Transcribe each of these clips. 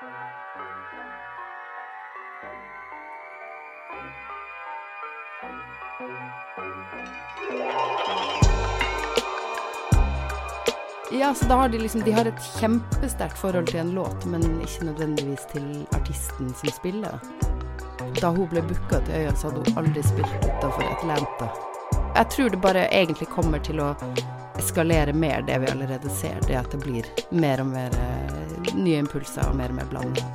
Ja, så da har de liksom De har et kjempesterkt forhold til en låt, men ikke nødvendigvis til artisten som spiller. Da hun ble booka til Øya, så hadde hun aldri spilt utafor Atlanta. Jeg tror det bare egentlig kommer til å eskalere mer det vi allerede ser, det at det blir mer og mer eh, nye impulser og mer og mer blanding.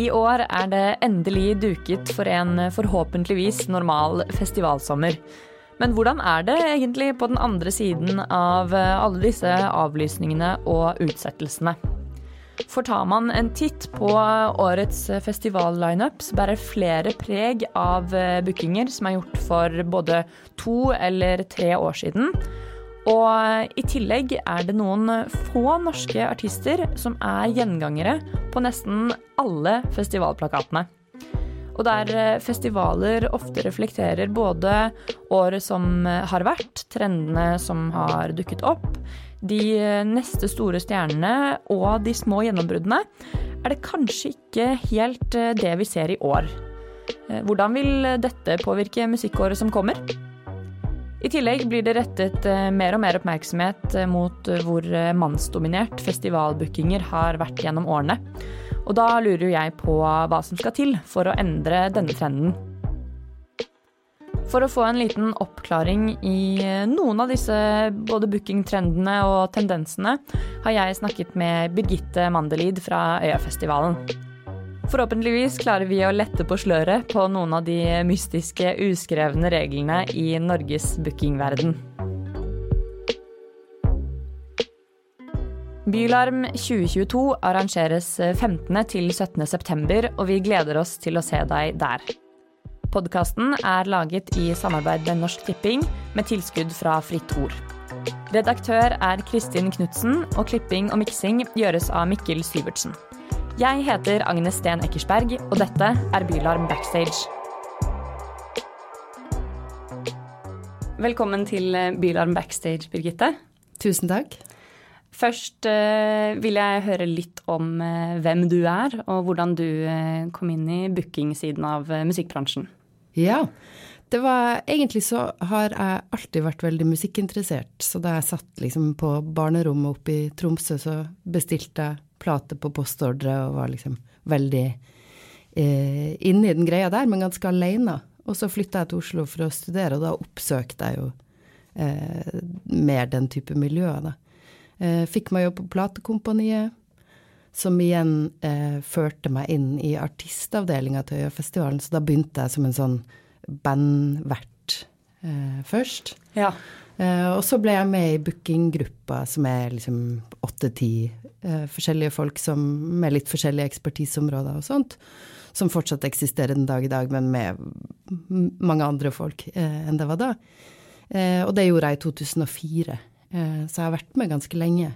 I år er det endelig duket for en forhåpentligvis normal festivalsommer. Men hvordan er det egentlig på den andre siden av alle disse avlysningene og utsettelsene? For tar man en titt på årets festivallineup, så bærer flere preg av bookinger som er gjort for både to eller tre år siden. Og i tillegg er det noen få norske artister som er gjengangere på nesten alle festivalplakatene. Og der festivaler ofte reflekterer både året som har vært, trendene som har dukket opp, de neste store stjernene og de små gjennombruddene, er det kanskje ikke helt det vi ser i år. Hvordan vil dette påvirke musikkåret som kommer? I tillegg blir det rettet mer og mer oppmerksomhet mot hvor mannsdominert festivalbookinger har vært gjennom årene. Og da lurer jo jeg på hva som skal til for å endre denne trenden. For å få en liten oppklaring i noen av disse både bookingtrendene og tendensene, har jeg snakket med Birgitte Mandelid fra Øyafestivalen. Forhåpentligvis klarer vi å lette på sløret på noen av de mystiske, uskrevne reglene i Norges bookingverden. Bylarm 2022 arrangeres 15. til 17. september, og vi gleder oss til å se deg der. Podkasten er laget i samarbeid med Norsk Tipping, med tilskudd fra Fritt Ord. Redaktør er Kristin Knutsen, og klipping og miksing gjøres av Mikkel Syvertsen. Jeg heter Agnes Sten Eckersberg, og dette er Bylarm Backstage. Velkommen til Bylarm Backstage, Birgitte. Tusen takk. Først uh, vil jeg høre litt om uh, hvem du er, og hvordan du kom inn i bookingsiden av musikkbransjen. Ja. Det var Egentlig så har jeg alltid vært veldig musikkinteressert. Så da jeg satt liksom på barnerommet oppe i Tromsø, så bestilte jeg plate på postordre og var liksom veldig eh, inne i den greia der, men ganske aleine. Og så flytta jeg til Oslo for å studere, og da oppsøkte jeg jo eh, mer den type miljøer, da. Eh, fikk meg jobb på platekompaniet, som igjen eh, førte meg inn i artistavdelinga til Øyafestivalen. Så da begynte jeg som en sånn bandvert eh, først. Ja. Eh, og så ble jeg med i bookinggruppa, som er liksom åtte-ti eh, forskjellige folk som, med litt forskjellige ekspertiseområder og sånt. Som fortsatt eksisterer den dag i dag, men med mange andre folk eh, enn det var da. og det gjorde jeg i 2004. Så jeg har vært med ganske lenge.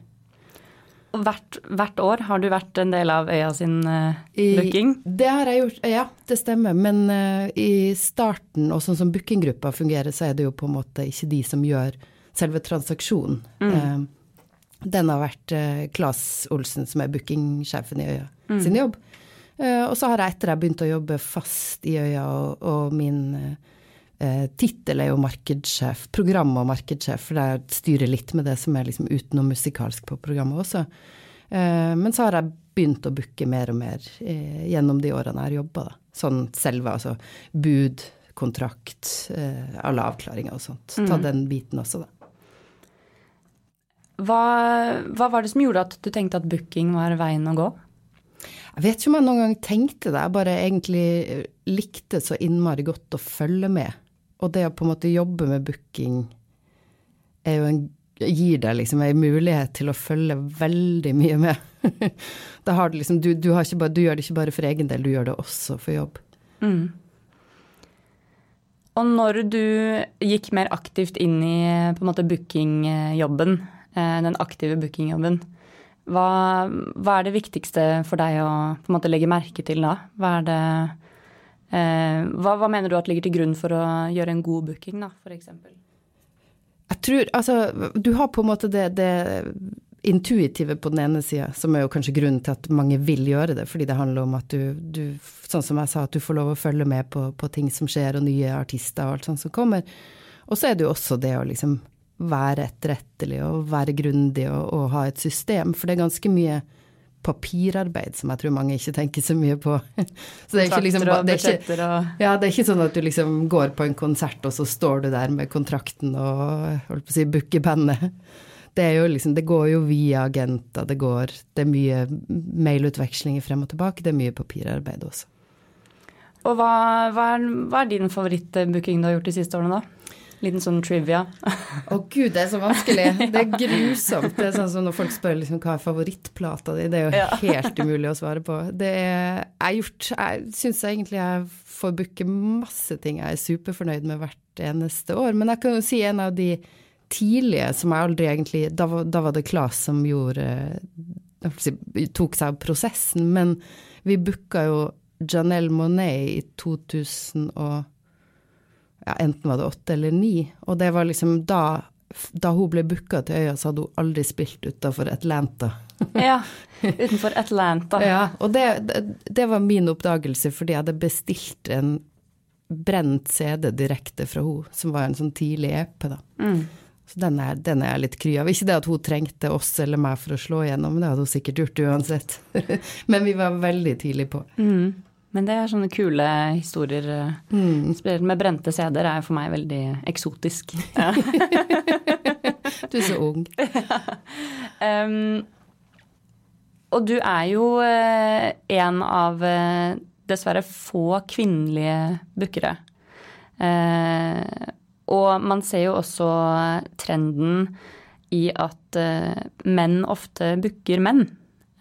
Hvert, hvert, år har du vært en del av Øya sin uh, booking? Det har jeg gjort, ja, det stemmer. Men uh, i starten, og sånn som bookinggruppa fungerer, så er det jo på en måte ikke de som gjør selve transaksjonen. Mm. Uh, den har vært Claes Olsen, som er bookingsjefen i Øya, mm. sin jobb. og så har jeg etter jeg begynte å jobbe fast i Øya, og, og min Tittel er jo markedssjef, program- og markedssjef, for jeg styrer litt med det som er liksom utenom musikalsk på programmet også. Eh, men så har jeg begynt å booke mer og mer eh, gjennom de årene jeg har jobba. Sånn selve, altså bud, kontrakt, eh, alle avklaringer og sånt. Ta mm. den biten også, da. Hva, hva var det som gjorde at du tenkte at booking var veien å gå? Jeg vet ikke om jeg noen gang tenkte det, jeg bare egentlig likte så innmari godt å følge med og det å på en måte jobbe med booking er jo en gir deg liksom en mulighet til å følge veldig mye med. da har du liksom, du, du, har bare, du, gjør det ikke bare for egen del, du gjør det også for jobb. Mm. Og når du gikk mer aktivt inn i på en måte bookingjobben, eh, den aktive bookingjobben, hva, hva er det viktigste for deg å på en måte legge merke til da? Hva er det hva, hva, mener du at ligger til grunn for å gjøre en god booking, da, f.eks.? Jeg tror Altså, du har på en måte det, det intuitive på den ene sida, som er jo kanskje grunnen til at mange vil gjøre det, fordi det handler om at du, du sånn som jeg sa, at du får lov å følge med på, på ting som skjer, og nye artister og alt sånt som kommer. Og så er det jo også det å liksom være etterrettelig og være grundig og, og, ha et system, for det er ganske mye papirarbeid som jeg tror mange ikke tenker så mye på. så det er ikke liksom det er ikke, ja, det er ikke sånn at du liksom går på en konsert, og så står du der med kontrakten og holdt på å si booker bandet det er jo liksom Det går jo via agenter, det går Det er mye mailutvekslinger frem og tilbake, det er mye papirarbeid også. Og hva, hva, er, hva er, din favorittbooking du har gjort de siste årene, da? Liten sånn trivia. Å oh, gud, det er så vanskelig. Det er grusomt. Det er sånn som når folk spør liksom, hva er favorittplata di, det er jo ja. helt umulig å svare på. Det er jeg gjort Jeg syns egentlig jeg får booke masse ting jeg er superfornøyd med hvert eneste år. Men jeg kan jo si en av de tidlige som jeg aldri egentlig Da var, da var det Klas som gjorde tok seg av prosessen, men vi booka jo Janelle Monet i 2000 og ja, enten var det åtte eller ni, og det var liksom da da hun ble booka til øya, så hadde hun aldri spilt utafor Atlanta. ja, utenfor Atlanta. ja, og det, det, det, var min oppdagelse, fordi jeg hadde bestilt en brent CD direkte fra hun, som var en sånn tidlig EP, da. Mm. Så den er, den er jeg litt kry av. Ikke det at hun trengte oss eller meg for å slå igjennom, det hadde hun sikkert gjort uansett. Men vi var veldig tidlig på. Mm. Men det er sånne kule historier. Mm. Med brente CD-er er for meg veldig eksotisk. Ja. du er så ung. Ja. Um, og du er jo uh, en av uh, dessverre få kvinnelige bookere. Uh, og man ser jo også trenden i at uh, menn ofte booker menn.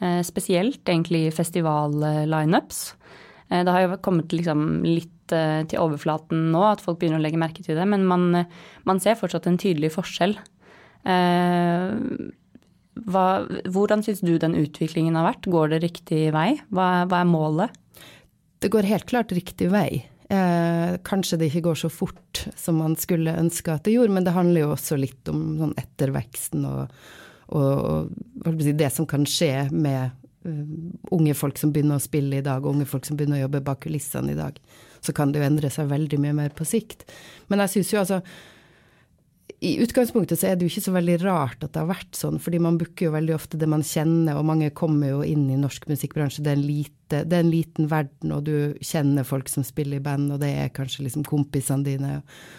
Uh, spesielt egentlig festivallineups. Uh, det har jo kommet liksom litt til overflaten nå at folk begynner å legge merke til det, men man, man ser fortsatt en tydelig forskjell. Hva, hvordan syns du den utviklingen har vært? Går det riktig vei? Hva, hva er målet? Det går helt klart riktig vei. Eh, kanskje det ikke går så fort som man skulle ønske at det gjorde, men det handler jo også litt om sånn etterveksten og, og, og det som kan skje med unge folk som begynner å spille i dag, unge folk som begynner å jobbe bak kulissene i dag. Så kan det jo endre seg veldig mye mer på sikt. Men jeg syns jo altså i utgangspunktet så er det jo ikke så veldig rart at det har vært sånn, fordi man booker jo veldig ofte det man kjenner, og mange kommer jo inn i norsk musikkbransje. Det er en, lite, det er en liten verden, og du kjenner folk som spiller i band, og det er kanskje liksom kompisene dine.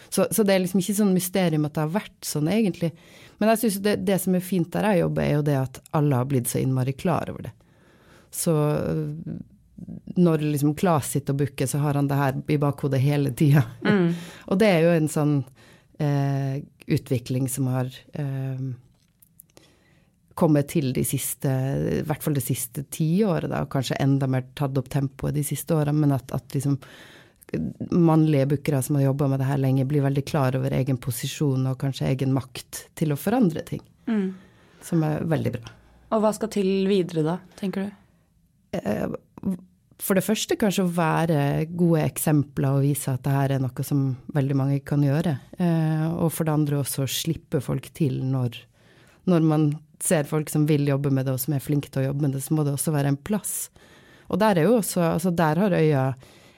Så, så det er liksom ikke sånn mysterium at det har vært sånn, egentlig. Men jeg syns det, det som er fint der jeg jobber, er jo det at alle har blitt så innmari klar over det. Så når liksom Klas sitter og booker, så har han det her i bakhodet hele tida. Mm. og det er jo en sånn eh, utvikling som har eh, kommet til de siste, i hvert fall det siste tiåret, og kanskje enda mer tatt opp tempoet de siste åra, men at, at liksom mannlige bookere som har jobba med det her lenge, blir veldig klar over egen posisjon og kanskje egen makt til å forandre ting. Mm. Som er veldig bra. Og hva skal til videre da, tenker du? Eh, for det første kanskje å være gode eksempler og vise at det her er noe som veldig mange kan gjøre. Eh, og for det andre også slippe folk til når, når, man ser folk som vil jobbe med det og som er flinke til å jobbe med det, så må det også være en plass. Og der er jo også, altså der har Øya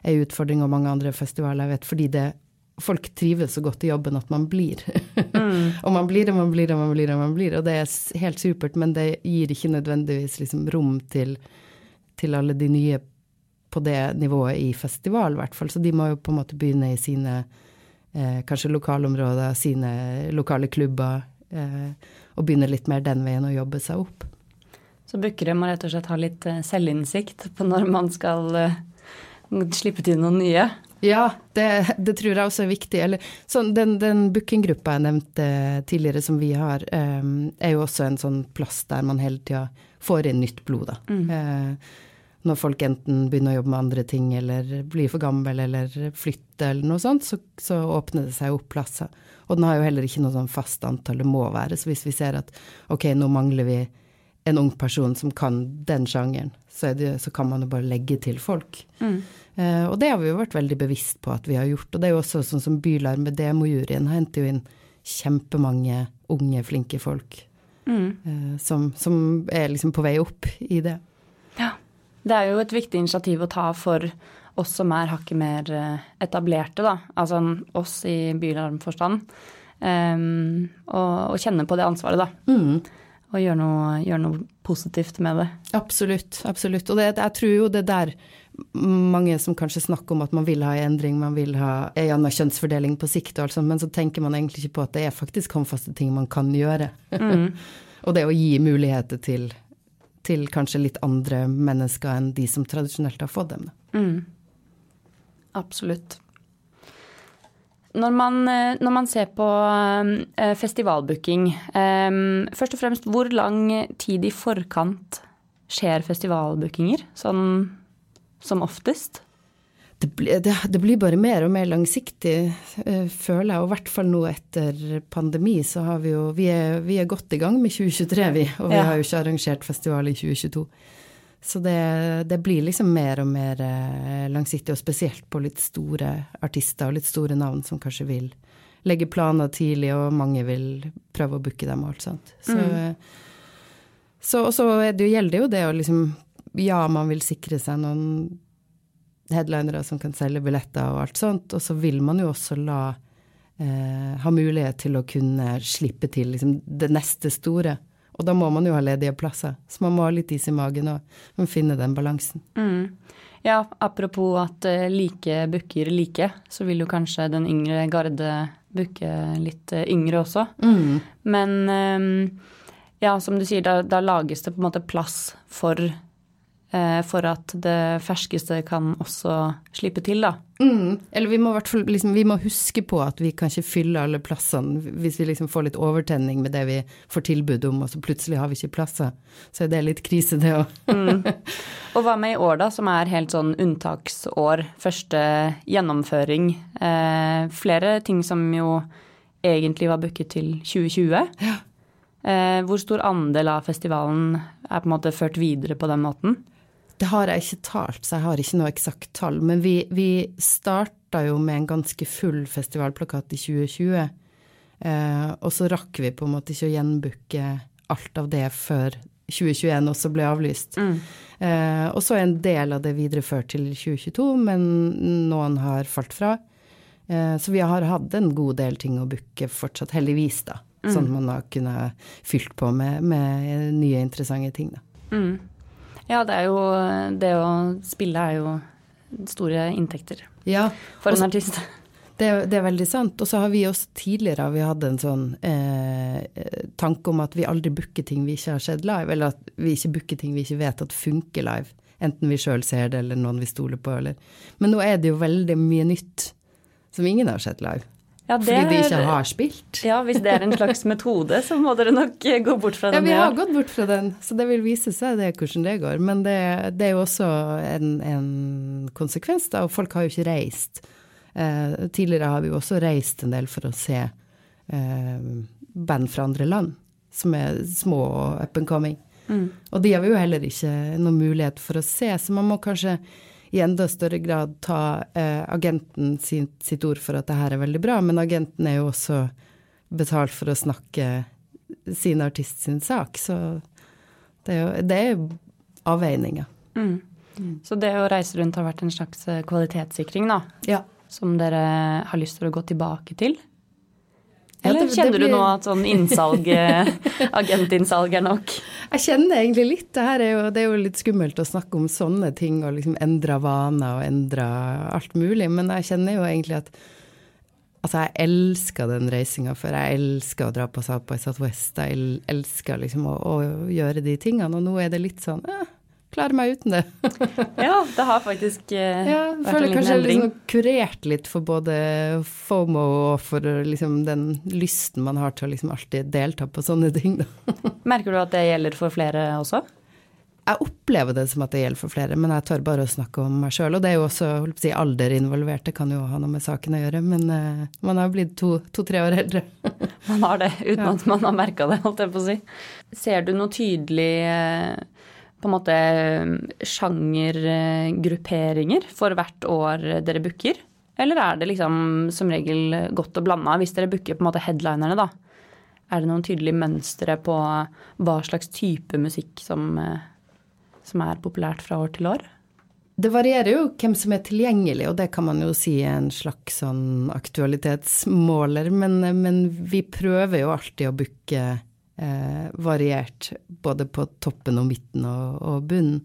ei utfordring og mange andre festivaler, jeg vet, fordi det, folk trives så godt i jobben at man blir. Mm. og man blir og man blir og man blir og man blir, og det er helt supert, men det gir ikke nødvendigvis liksom rom til, til alle de nye på det nivået i festival, i hvert fall. Så de må jo på en måte begynne i sine eh, kanskje lokalområder, sine lokale klubber, eh, og begynne litt mer den veien å jobbe seg opp. Så bookere må rett og slett ha litt eh, selvinnsikt på når man skal eh, slippe til noen nye? Ja, det, det, tror jeg også er viktig. Eller, sånn, den den bookinggruppa jeg nevnte tidligere som vi har, um, er jo også en sånn plass der man hele tida får inn nytt blod, da. Mm. Når folk enten begynner å jobbe med andre ting eller blir for gammel eller flytter eller noe sånt, så, så, åpner det seg opp plasser. Og den har jo heller ikke noe sånn fast antall det må være. Så hvis vi ser at ok, nå mangler vi en ung person som kan den sjangeren, så, det, så kan man jo bare legge til folk. Mm. Uh, og det har vi jo vært veldig bevisst på at vi har gjort. Og det er jo også sånn som Bylarm med demojuryen henter jo inn kjempemange unge, flinke folk mm. som, som, er liksom på vei opp i det. Det er jo et viktig initiativ å ta for oss som er hakket mer etablerte, da. Altså oss i bylarmforstand. Um, og, og, kjenne på det ansvaret, da. Mm. Og gjøre noe, gjør noe, positivt med det. Absolutt. absolutt. Og det, jeg tror jo det der mange som kanskje snakker om at man vil ha en endring, man vil ha en annen kjønnsfordeling på sikt, og alt sånt, men så tenker man egentlig ikke på at det er faktisk håndfaste ting man kan gjøre. Mm. og det å gi muligheter til, til, kanskje litt andre mennesker enn de som tradisjonelt har fått dem. Mm. Absolutt. Når man, eh, når man, ser på eh, festivalbooking, eh, først og fremst hvor lang tid i forkant skjer festivalbookinger, sånn som oftest? Det, det, det, blir bare mer og mer langsiktig, føler jeg. Og i hvert fall nå etter pandemi, så har vi jo Vi er, vi er godt i gang med 2023, vi. Og vi ja. har jo ikke arrangert festival i 2022. Så det, det, blir liksom mer og mer eh, langsiktig, og spesielt på litt store artister og litt store navn som kanskje vil legge planer tidlig, og mange vil prøve å booke dem og alt sånt. Så, mm. så, så det gjelder jo det å liksom Ja, man vil sikre seg noen headlinere som kan selge billetter og alt sånt, og så vil man jo også la eh, ha mulighet til å kunne slippe til liksom, det neste store. Og da må man jo ha ledige plasser. Så man må ha litt is i magen og finne den balansen. Mm. Ja, apropos at uh, like booker like, så vil jo kanskje den yngre garde booke litt uh, yngre også. Mm. Men um, ja, som du sier, da, da, lages det på en måte plass for Eh, for at det ferskeste kan også slippe til, da. Mm. Eller vi må liksom, vi må huske på at vi kan ikke fylle alle plassene hvis vi liksom får litt overtenning med det vi får tilbud om, og så plutselig har vi ikke plasser. Så er det litt krise, det òg. mm. Og hva med i år, da, som er helt sånn unntaksår? Første gjennomføring. Eh, flere ting som jo egentlig var booket til 2020. Ja. Eh, hvor stor andel av festivalen er på en måte ført videre på den måten? Det har jeg ikke talt, så jeg har ikke noe eksakt tall. Men vi, vi starta jo med en ganske full festivalplakat i 2020. Eh, og så rakk vi på en måte ikke å gjenbooke alt av det før 2021 også ble avlyst. Mm. Eh, og så er en del av det videreført til 2022, men noen har falt fra. Eh, så vi har hatt en god del ting å booke fortsatt, heldigvis, da. Mm. Sånn at man har kunnet fylt på med, med nye, interessante ting, da. Mm. Ja, det er jo Det å spille er jo store inntekter ja, for en artist. Det, det, er veldig sant. Og så har vi også tidligere vi hadde en sånn eh, tanke om at vi aldri booker ting vi ikke har sett live, eller at vi ikke booker ting vi ikke vet at funker live. Enten vi sjøl ser det, eller noen vi stoler på, eller Men nå er det jo veldig mye nytt som ingen har sett live. Ja, det, Fordi de ikke har spilt? Ja, hvis det er en slags metode, så må dere nok gå bort fra den. Ja, vi har gått bort fra den, så det vil vise seg det hvordan det går. Men det, det er jo også en, en, konsekvens, da, og folk har jo ikke reist. Eh, tidligere har vi jo også reist en del for å se eh, band fra andre land, som er små og up and coming. Mm. Og de har vi jo heller ikke noen mulighet for å se, så man må kanskje i enda større grad ta eh, agenten sin, sitt ord for at det her er veldig bra, men agenten er jo også betalt for å snakke sin artist sin sak, så det er jo det er avveininger. Mm. Mm. Så det å reise rundt har vært en slags eh, kvalitetssikring, da? Ja. Som dere har lyst til å gå tilbake til? Eller kjenner blir... du nå at sånn innsalg, eh, agentinnsalg er nok? Jeg kjenner egentlig litt. Det, er jo, det er jo litt skummelt å snakke om sånne ting og liksom endre vaner og endre alt mulig, men jeg kjenner jo egentlig at Altså, jeg elsker den reisinga før. Jeg elsker å dra på South by Southwest. Jeg elsker liksom å, å, gjøre de tingene, og nå er det litt sånn eh, klarer meg uten det. ja, det har faktisk uh, ja, vært en liten endring. Jeg føler kanskje jeg liksom kurert litt for både FOMO og for liksom den lysten man har til å liksom alltid delta på sånne ting. Merker du at det gjelder for flere også? Jeg opplever det som at det gjelder for flere, men jeg tør bare å snakke om meg sjøl. Og det er jo også si, alder involvert, det kan jo ha noe med saken å gjøre. Men uh, man har blitt to-tre to, år eldre. man har det, uten ja. at man har merka det, holdt jeg på å si. Ser du noe tydelig uh, på en måte sjangergrupperinger for hvert år dere booker? Eller er det liksom som regel godt å blande? Hvis dere booker på en måte headlinerne, da. Er det noen tydelige mønstre på hva slags type musikk som, eh, som er populært fra år til år? Det varierer jo hvem som er tilgjengelig, og det kan man jo si er en slags sånn aktualitetsmåler. Men, men vi prøver jo alltid å booke eh, variert, både på toppen og midten og, og bunnen.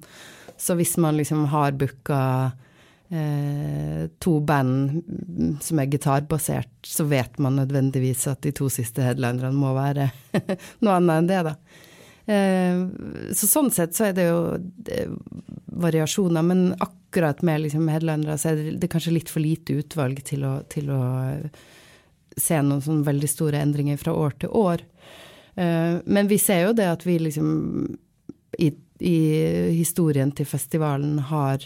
Så hvis man liksom har booka eh, to band som er gitarbasert, så vet man nødvendigvis at de to siste headlinerne må være noe annet enn det, da. Eh, så sånn sett så er det jo det, variasjoner, men akkurat med liksom headlinere så er det, det er kanskje litt for lite utvalg til å, til å se noen sånn veldig store endringer fra år til år. Eh, men vi ser jo det at vi liksom i, i historien til festivalen har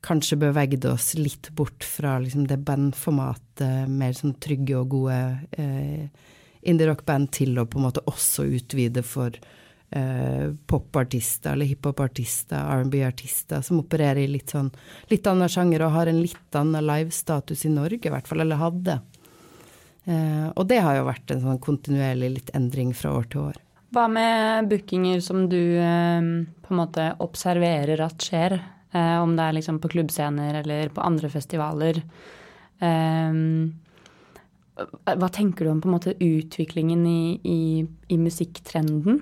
kanskje beveget oss litt bort fra liksom det bandformatet, mer sånn trygge og gode eh, indie-rock-band, til å på en måte også utvide for eh, popartister eller hiphopartister, R&B-artister, som opererer i litt sånn litt annen sjanger og har en litt annen livestatus i Norge, i hvert fall, eller hadde. Eh, og det har jo vært en sånn kontinuerlig litt endring fra år til år. Hva med bookinger som du eh, på en måte observerer at skjer? Eh, om det er liksom på klubbscener eller på andre festivaler. Hva tenker du om på en måte utviklingen i, i, i musikktrenden?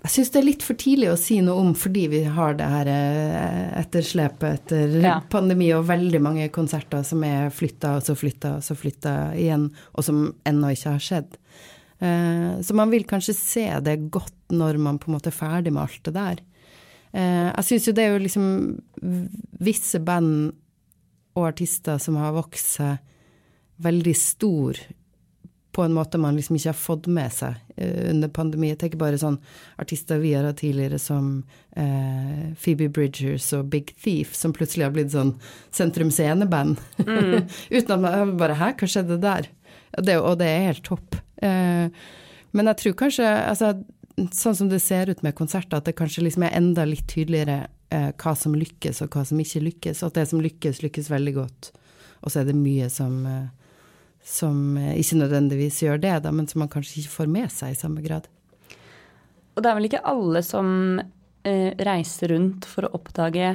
Jeg syns det er litt for tidlig å si noe om fordi vi har det her eh, etterslepet etter ja. pandemi og veldig mange konserter som er flytta og så flytta og så flytta igjen, og som ennå ikke har skjedd. Så man vil kanskje se det godt når man på en måte er ferdig med alt det der. Eh, jeg syns jo det er jo liksom visse band og artister som har vokst seg veldig stor på en måte man liksom ikke har fått med seg uh, under pandemi. Jeg tenker bare sånn artister vi har hatt tidligere som uh, Phoebe Bridgers og Big Thief, som plutselig har blitt sånn sentrumsceneband, Mm. Uten at man bare Hæ, hva skjedde der? Det, og det er helt topp. Uh, men jeg tror kanskje Altså sånn som det ser ut med konserter, at det kanskje liksom er enda litt tydeligere eh, hva som lykkes og hva som ikke lykkes. og At det som lykkes, lykkes veldig godt. Og så er det mye som, som eh, ikke nødvendigvis gjør det, da, men som man kanskje ikke får med seg i samme grad. Og det er vel ikke alle som eh, reiser rundt for å oppdage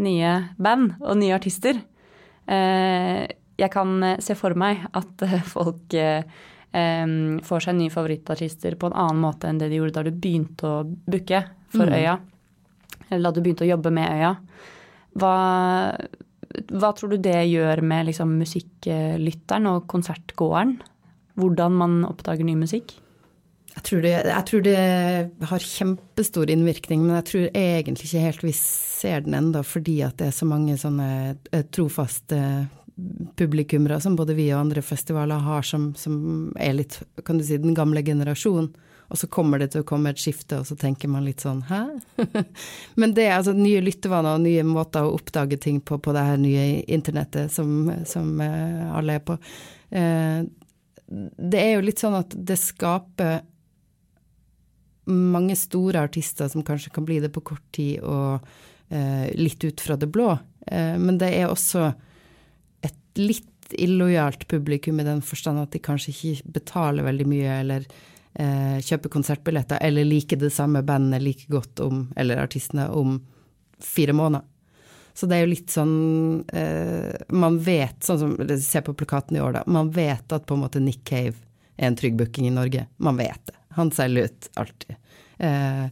nye band og nye artister. Eh, jeg kan eh, se for meg at folk eh, får seg nye favorittartister på en annen måte enn det de gjorde da du begynte å booke for mm. Øya. Eller da du begynte å jobbe med Øya. Hva, hva tror du det gjør med liksom, musikklytteren og konsertgåeren? Hvordan man oppdager ny musikk? Jeg tror, det, jeg tror, det, har kjempestor innvirkning, men jeg tror egentlig ikke helt vi ser den enda fordi at det er så mange sånne eh, trofaste publikummere som både vi og andre festivaler har, som, som, er litt, kan du si, den gamle generasjonen. Og så kommer det til å komme et skifte, og så tenker man litt sånn hæ? Men det er altså nye lyttevaner og nye måter å oppdage ting på på det her nye internettet som, som uh, alle er på. Uh, det er jo litt sånn at det skaper mange store artister som kanskje kan bli det på kort tid og uh, litt ut fra det blå. men det er også et litt illojalt publikum i den forstand at de kanskje ikke betaler veldig mye eller eh, kjøpe konsertbilletter eller like det samme bandet like godt om, eller artistene, om fire måneder. Så det er jo litt sånn eh, Man vet, sånn som Se på plakaten i år, da. Man vet at på en måte Nick Cave er en trygg booking i Norge. Man vet det. Han selger ut alltid. Eh,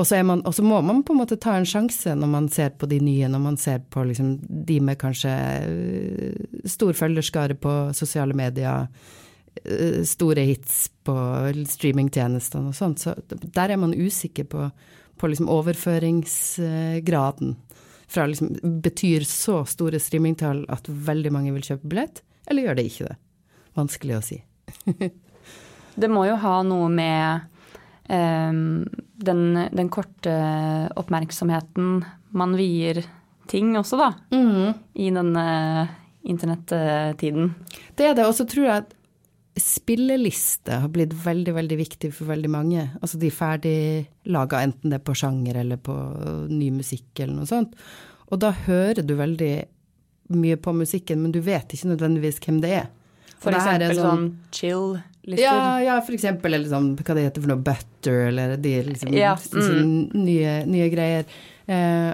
og så, må man på en måte ta en sjanse når man ser på de nye, når man ser på liksom de med kanskje øh, stor følgerskare på sosiale medier, store hits på streamingtjenestene og sånt. Så der er man usikker på, på liksom overføringsgraden. Fra liksom Betyr så store streamingtall at veldig mange vil kjøpe billett, eller gjør det ikke det? Vanskelig å si. det må jo ha noe med um, den, den, korte oppmerksomheten man vier ting også, da. Mm. I denne internettiden. Det er det. Og så tror jeg at spilleliste har blitt veldig, veldig viktig for veldig mange. Altså de ferdiglaga, enten det er på sjanger eller på ny musikk eller noe sånt. Og da hører du veldig mye på musikken, men du vet ikke nødvendigvis hvem det er. For eksempel sånn, sånn chill-lister? Ja, ja, for eksempel eller sånn, hva det heter for noe, butter, eller de liksom ja. mm. nye, nye, greier. Eh,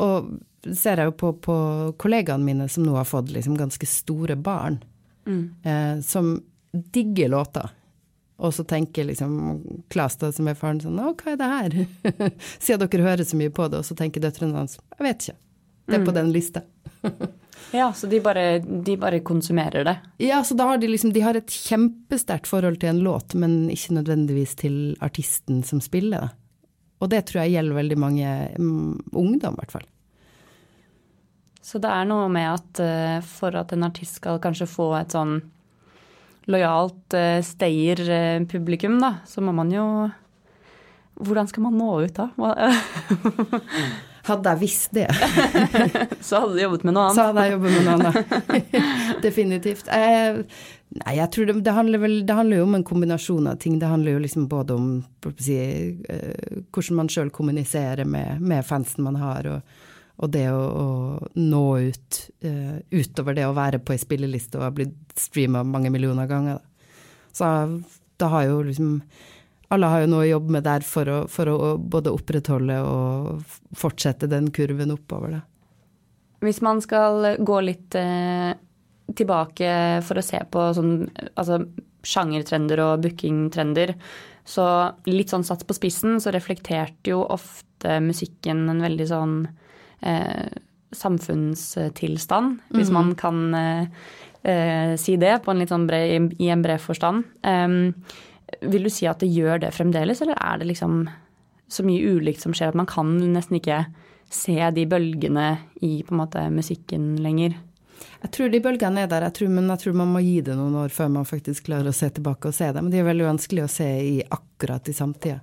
og ser jeg jo på, på, kollegaene mine som nå har fått liksom ganske store barn, mm. eh, som digger låter. Og så tenker liksom Klas, da, som er faren, sånn Å, hva er det her? Siden dere hører så mye på det. Og så tenker døtrene hans Jeg vet ikke. Det er mm. på den lista. ja, så de bare, de bare, konsumerer det? Ja, så da har de liksom De har et kjempesterkt forhold til en låt, men ikke nødvendigvis til artisten som spiller det. Og det tror jeg gjelder veldig mange um, ungdom, i hvert fall. Så det er noe med at uh, for at en artist skal kanskje få et sånn lojalt uh, stayer-publikum, da, så må man jo Hvordan skal man nå ut da? Hadde jeg visst det Så hadde du jobbet med noe annet? Så hadde jeg jobbet med noe annet. Definitivt. Jeg, nei, jeg tror det, det, handler vel, det handler jo om en kombinasjon av ting. Det handler jo liksom både om si, uh, hvordan man sjøl kommuniserer med, med, fansen man har, og, og det å, å, nå ut uh, utover det å være på ei spilleliste og ha blitt streama mange millioner ganger. Så da har jo liksom alle har jo noe å jobbe med der for å, for å både opprettholde og fortsette den kurven oppover. Da. Hvis man skal gå litt uh, tilbake for å se på sånn, altså, sjangertrender og bookingtrender, så litt sånn satt på spissen, så reflekterte jo ofte musikken en veldig sånn eh, samfunnstilstand, hvis mm. man kan eh, eh, si det på en litt sånn bred, i en bred forstand. Vil du si at det gjør det fremdeles, eller er det liksom så mye ulikt som skjer at man kan nesten ikke se de bølgene i på en måte musikken lenger? Jeg tror de bølgene er der, jeg tror, men jeg tror man må gi det noen år før man faktisk klarer å se tilbake og se dem. De er veldig vanskelig å se i akkurat i samtida.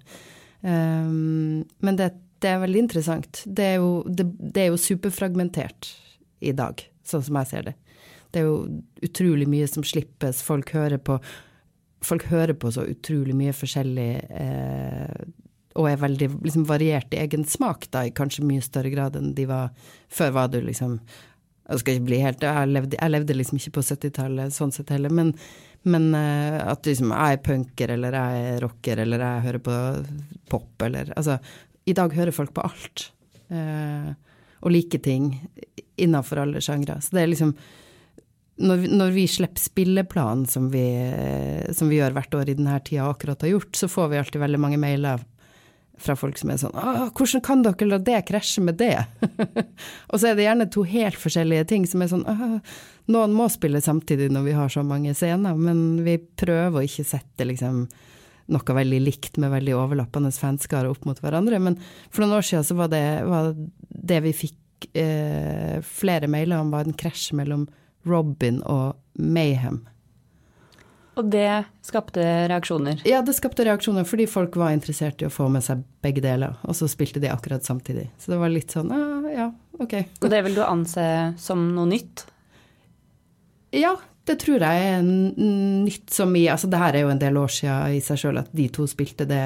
Um, men det, det, er veldig interessant. Det er, jo, det, det er jo superfragmentert i dag, sånn som jeg ser det. Det er jo utrolig mye som slippes, folk hører på folk hører på så utrolig mye forskjellig eh, og er veldig liksom, variert i egen smak, da, i kanskje mye større grad enn de var Før var du liksom Jeg skal ikke bli helt Jeg levde, jeg levde liksom ikke på 70-tallet sånn sett heller, men, men eh, at liksom, jeg er punker, eller jeg er rocker, eller jeg hører på pop, eller Altså, i dag hører folk på alt. Eh, og liker ting innafor alle sjangre. Så det er liksom når, når, vi slipper spilleplanen, som som vi gjør hvert år i denne tida akkurat har gjort, så får vi alltid veldig mange mailer fra folk som er sånn 'Hvordan kan dere la det krasje med det?' og så er det gjerne to helt forskjellige ting som er sånn Noen må spille samtidig når vi har så mange scener, men vi prøver å ikke sette liksom noe veldig likt med veldig overlappende fanskare opp mot hverandre. Men for noen år siden så var det, var det vi fikk eh, flere mailer om, var en krasj mellom Robin og Mayhem. Og det skapte reaksjoner? Ja, det skapte reaksjoner fordi folk var interessert i å få med seg begge deler, og så spilte de akkurat samtidig. Så det var litt sånn ah, ja, ok. Og det vil du anse som noe nytt? Ja, det tror jeg er nytt som i Altså det her er jo en del år siden i seg sjøl at de to spilte det,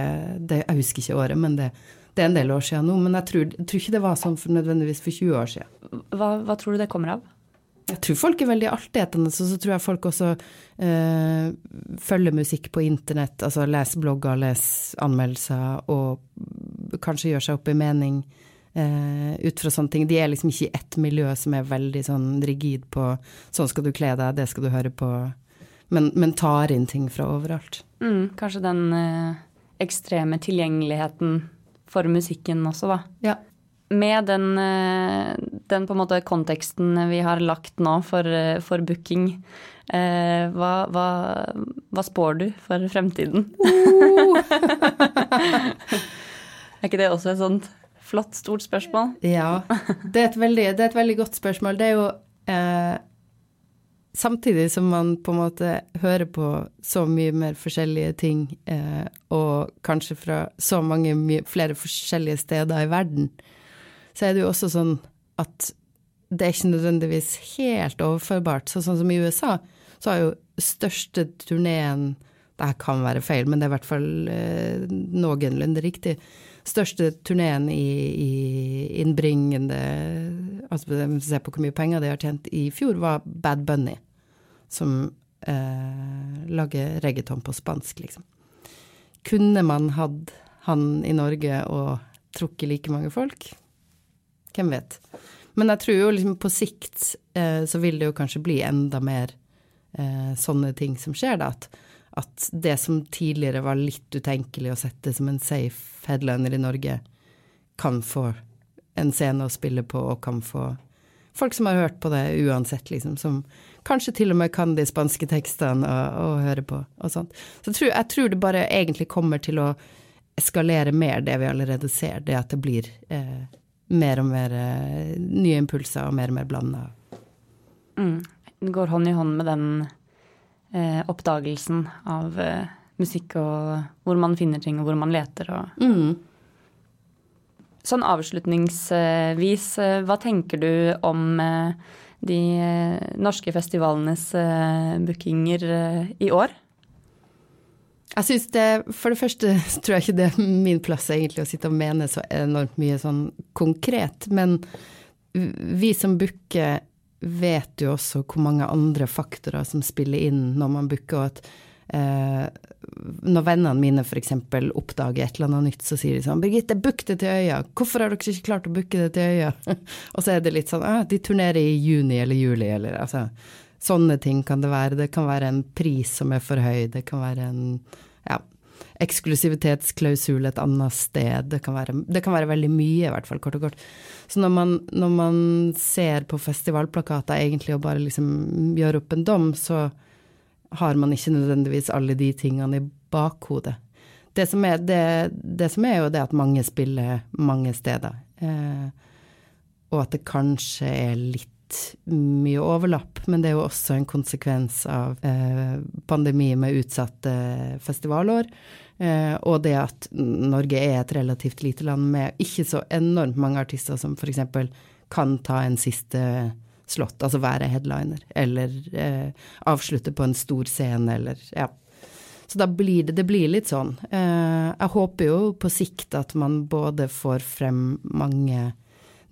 det, Jeg husker ikke året, men det, det, er en del år siden nå. Men jeg tror, jeg tror ikke det var sånn for nødvendigvis for 20 år siden. Hva, hva tror du det kommer av? Jeg tror folk er veldig altetende, så, så tror jeg folk også eh, følger musikk på internett, altså leser blogger, leser anmeldelser, og kanskje gjør seg opp i mening eh, ut fra sånne ting. De er liksom ikke i ett miljø som er veldig sånn rigid på sånn skal du kle deg, det skal du høre på, men, men tar inn ting fra overalt. Mm, kanskje den eh, ekstreme tilgjengeligheten for musikken også, da. Ja med den, eh, den, på en måte konteksten vi har lagt nå for, for booking, eh, hva, hva, hva, spår du for fremtiden? Uh. er ikke det også et sånt flott, stort spørsmål? Ja, det er et veldig, er et veldig godt spørsmål. Det er jo eh, Samtidig som man på en måte hører på så mye mer forskjellige ting, eh, og kanskje fra så mange mye, flere forskjellige steder i verden, så er det jo også sånn at det er ikke nødvendigvis helt overførbart. Så sånn som i USA, så har jo største turneen Det kan være feil, men det er i hvert fall eh, noenlunde riktig. Største turneen i, i innbringende Altså se på hvor mye penger de har tjent i fjor, var Bad Bunny. Som eh, lager reggaeton på spansk, liksom. Kunne man hatt han i Norge og trukket like mange folk? Hvem vet. Men jeg tror jo liksom på sikt eh, så vil det jo kanskje bli enda mer eh, sånne ting som skjer, da. At, at, det som tidligere var litt utenkelig å sette som en safe headliner i Norge, kan få en scene å spille på og kan få folk som har hørt på det uansett, liksom, som kanskje til og med kan de spanske tekstene og høre på og sånt. Så jeg tror, jeg tror, det bare egentlig kommer til å eskalere mer det vi allerede ser, det at det blir eh, mer og mer eh, nye impulser og mer og mer blanda. Mm. Går hånd i hånd med den oppdagelsen av eh, musikk og hvor man finner ting og hvor man leter og mm. Sånn avslutningsvis, eh, hva tenker du om eh, de eh, norske festivalenes bookinger i år? Jeg syns det For det første tror jeg ikke det er min plass egentlig å sitte og mene så enormt mye sånn konkret, men vi som booker vet jo også hvor mange andre faktorer som spiller inn når man booker, og at eh, når vennene mine f.eks. oppdager et eller annet nytt, så sier de sånn 'Birgitte, book det til Øya'. Hvorfor har dere ikke klart å booke det til Øya? og så er det litt sånn ah, 'De turnerer i juni eller juli', eller altså Sånne ting kan det være. Det kan være en pris som er for høy. Det kan være en ja, eksklusivitetsklausul et annet sted. Det kan, være, det kan være veldig mye, i hvert fall, kort og kort. Så når man, når man ser på festivalplakater egentlig og bare liksom gjør opp en dom, så har man ikke nødvendigvis alle de tingene i bakhodet. Det som er, det, det som er jo det at mange spiller mange steder, eh, og at det kanskje er litt mye overlapp, men det er jo også en konsekvens av eh, pandemi med utsatte festivalår. Eh, og det at Norge er et relativt lite land med ikke så enormt mange artister som f.eks. kan ta en siste slott, altså være headliner, eller eh, avslutte på en stor scene, eller ja. Så da blir det, det blir litt sånn. Eh, jeg håper jo på sikt at man både får frem mange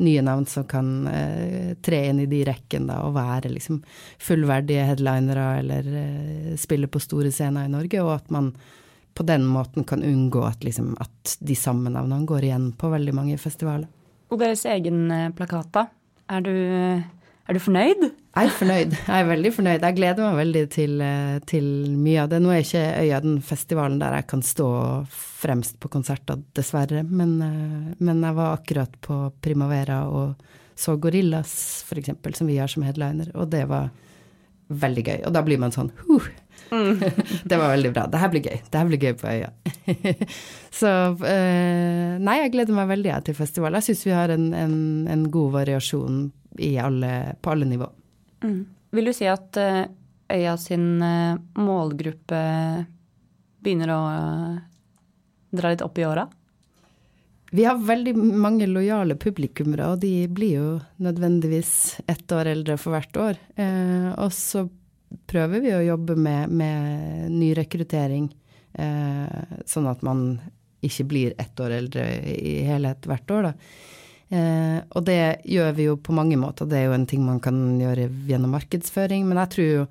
nye navn som kan eh, tre inn i de rekkene og være liksom fullverdige headlinere eller eh, spille på store scener i Norge, og at man på den måten kan unngå at, liksom, at de samme navnene går igjen på veldig mange festivaler. Og deres egen eh, plakat, da? Er du er du fornøyd? Jeg er fornøyd. Jeg er veldig fornøyd. Jeg gleder meg veldig til, eh, til mye av det. Nå er ikke Øya den festivalen der jeg kan stå fremst på konserter, dessverre. Men, eh, men jeg var akkurat på Primavera og så Gorillas, f.eks., som vi har som headliner, og det var veldig gøy. Og da blir man sånn huh. Mm. det var veldig bra. Det her blir gøy. Det her blir gøy på Øya. så eh, nei, jeg gleder meg veldig til festival. Jeg syns vi har en, en, en god variasjon alle, på alle nivå. Mm. Vil du si at uh, Øya sin uh, målgruppe begynner å uh, dra litt opp i åra? Vi har veldig mange lojale publikummere, og de blir jo nødvendigvis ett år eldre for hvert år. Eh, og så prøver vi å jobbe med, med nyrekruttering, eh, sånn at man ikke blir ett år eldre i helhet hvert år, da. Eh, og det gjør vi jo på mange måter. Det er jo en ting man kan gjøre gjennom markedsføring. Men jeg tror jo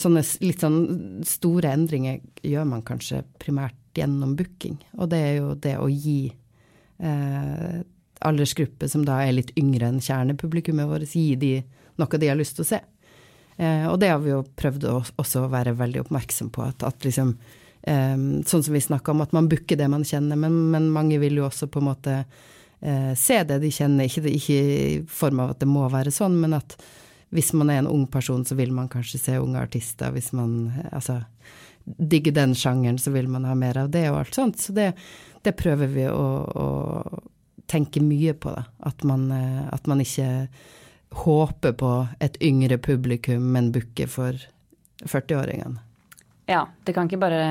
sånne litt sånn store endringer gjør man kanskje primært gjennom booking. Og det er jo det å gi eh, aldersgruppe som da er litt yngre enn kjernepublikummet vårt, gi de noe de har lyst til å se. Eh, og det har vi jo prøvd å også være veldig oppmerksom på. At, at liksom eh, Sånn som vi snakka om, at man booker det man kjenner, men, men mange vil jo også på en måte eh, se det de kjenner, ikke, ikke, i form av at det må være sånn, men at hvis man er en ung person, så vil man kanskje se unge artister. Hvis man altså, digger den sjangeren, så vil man ha mer av det og alt sånt. Så det, det prøver vi å, å, tenke mye på, da. At man, eh, at man ikke håper på et yngre publikum, men booker for 40-åringene. Ja, det kan ikke bare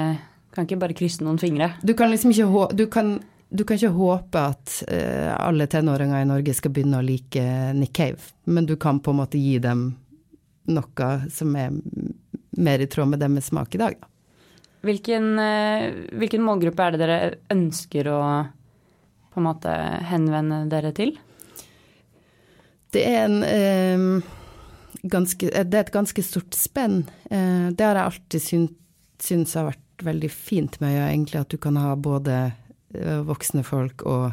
kan ikke bare krysse noen fingre. Du kan liksom ikke du kan du kan ikke håpe at uh, alle tenåringer i Norge skal begynne å like Nick Cave, men du kan på en måte gi dem noe som er mer i tråd med deres smak i dag. Hvilken, uh, hvilken, målgruppe er det dere ønsker å på en måte henvende dere til? Det er en uh, ganske, det er et ganske stort spenn. Eh, det har jeg alltid syntes har vært veldig fint med øya, egentlig, at du kan ha både eh, voksne folk og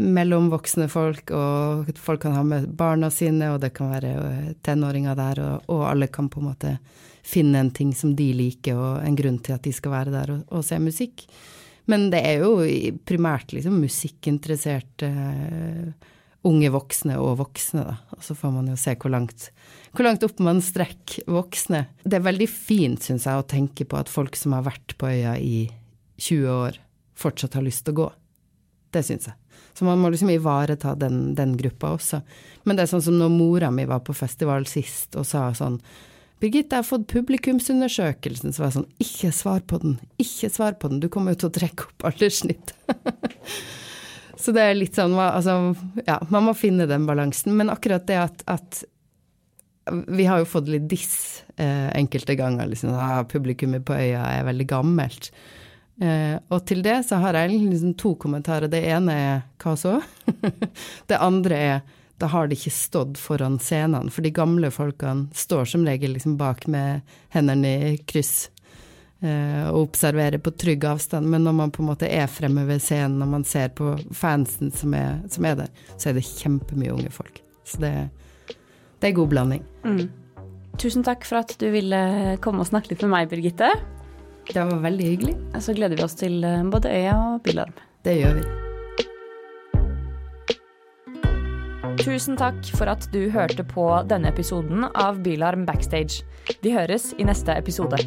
mellomvoksne folk, og folk kan ha med barna sine, og det kan være eh, tenåringer der, og, og, alle kan på en måte finne en ting som de liker, og en grunn til at de skal være der og, og se musikk. Men det er jo primært liksom musikkinteresserte uh, unge voksne og voksne, da. Og så får man jo se hvor langt, hvor langt opp man strekker voksne. Det er veldig fint, syns jeg, å tenke på at folk som har vært på øya i 20 år, fortsatt har lyst til å gå. Det syns jeg. Så man må liksom ivareta den, den gruppa også. Men det er sånn som når mora mi var på festival sist og sa sånn Birgitte, jeg har fått publikumsundersøkelsen. Så var jeg sånn Ikke svar på den, ikke svar på den, du kommer jo til å trekke opp alderssnitt. så det er litt sånn Altså, ja, man må finne den balansen. Men akkurat det at, at vi har jo fått litt diss eh, enkelte ganger. liksom, ah, Publikummet på øya er veldig gammelt. Eh, og til det så har jeg liksom to kommentarer. Det ene er hva så? det andre er da har de ikke stått foran scenene, for de gamle folkene står som regel liksom bak med hendene i kryss eh, og observerer på trygg avstand. Men når man på en måte er fremme ved scenen, når man ser på fansen som er, som er der, så er det kjempemye unge folk. Så det, det er god blanding. Mm. Tusen takk for at du ville komme og snakke litt med meg, Birgitte. Det var veldig hyggelig. Så gleder vi oss til eh, både Øya og Bylarm. Det gjør vi. Tusen takk for at du hørte på denne episoden av Bylarm Backstage. Vi høres i neste episode.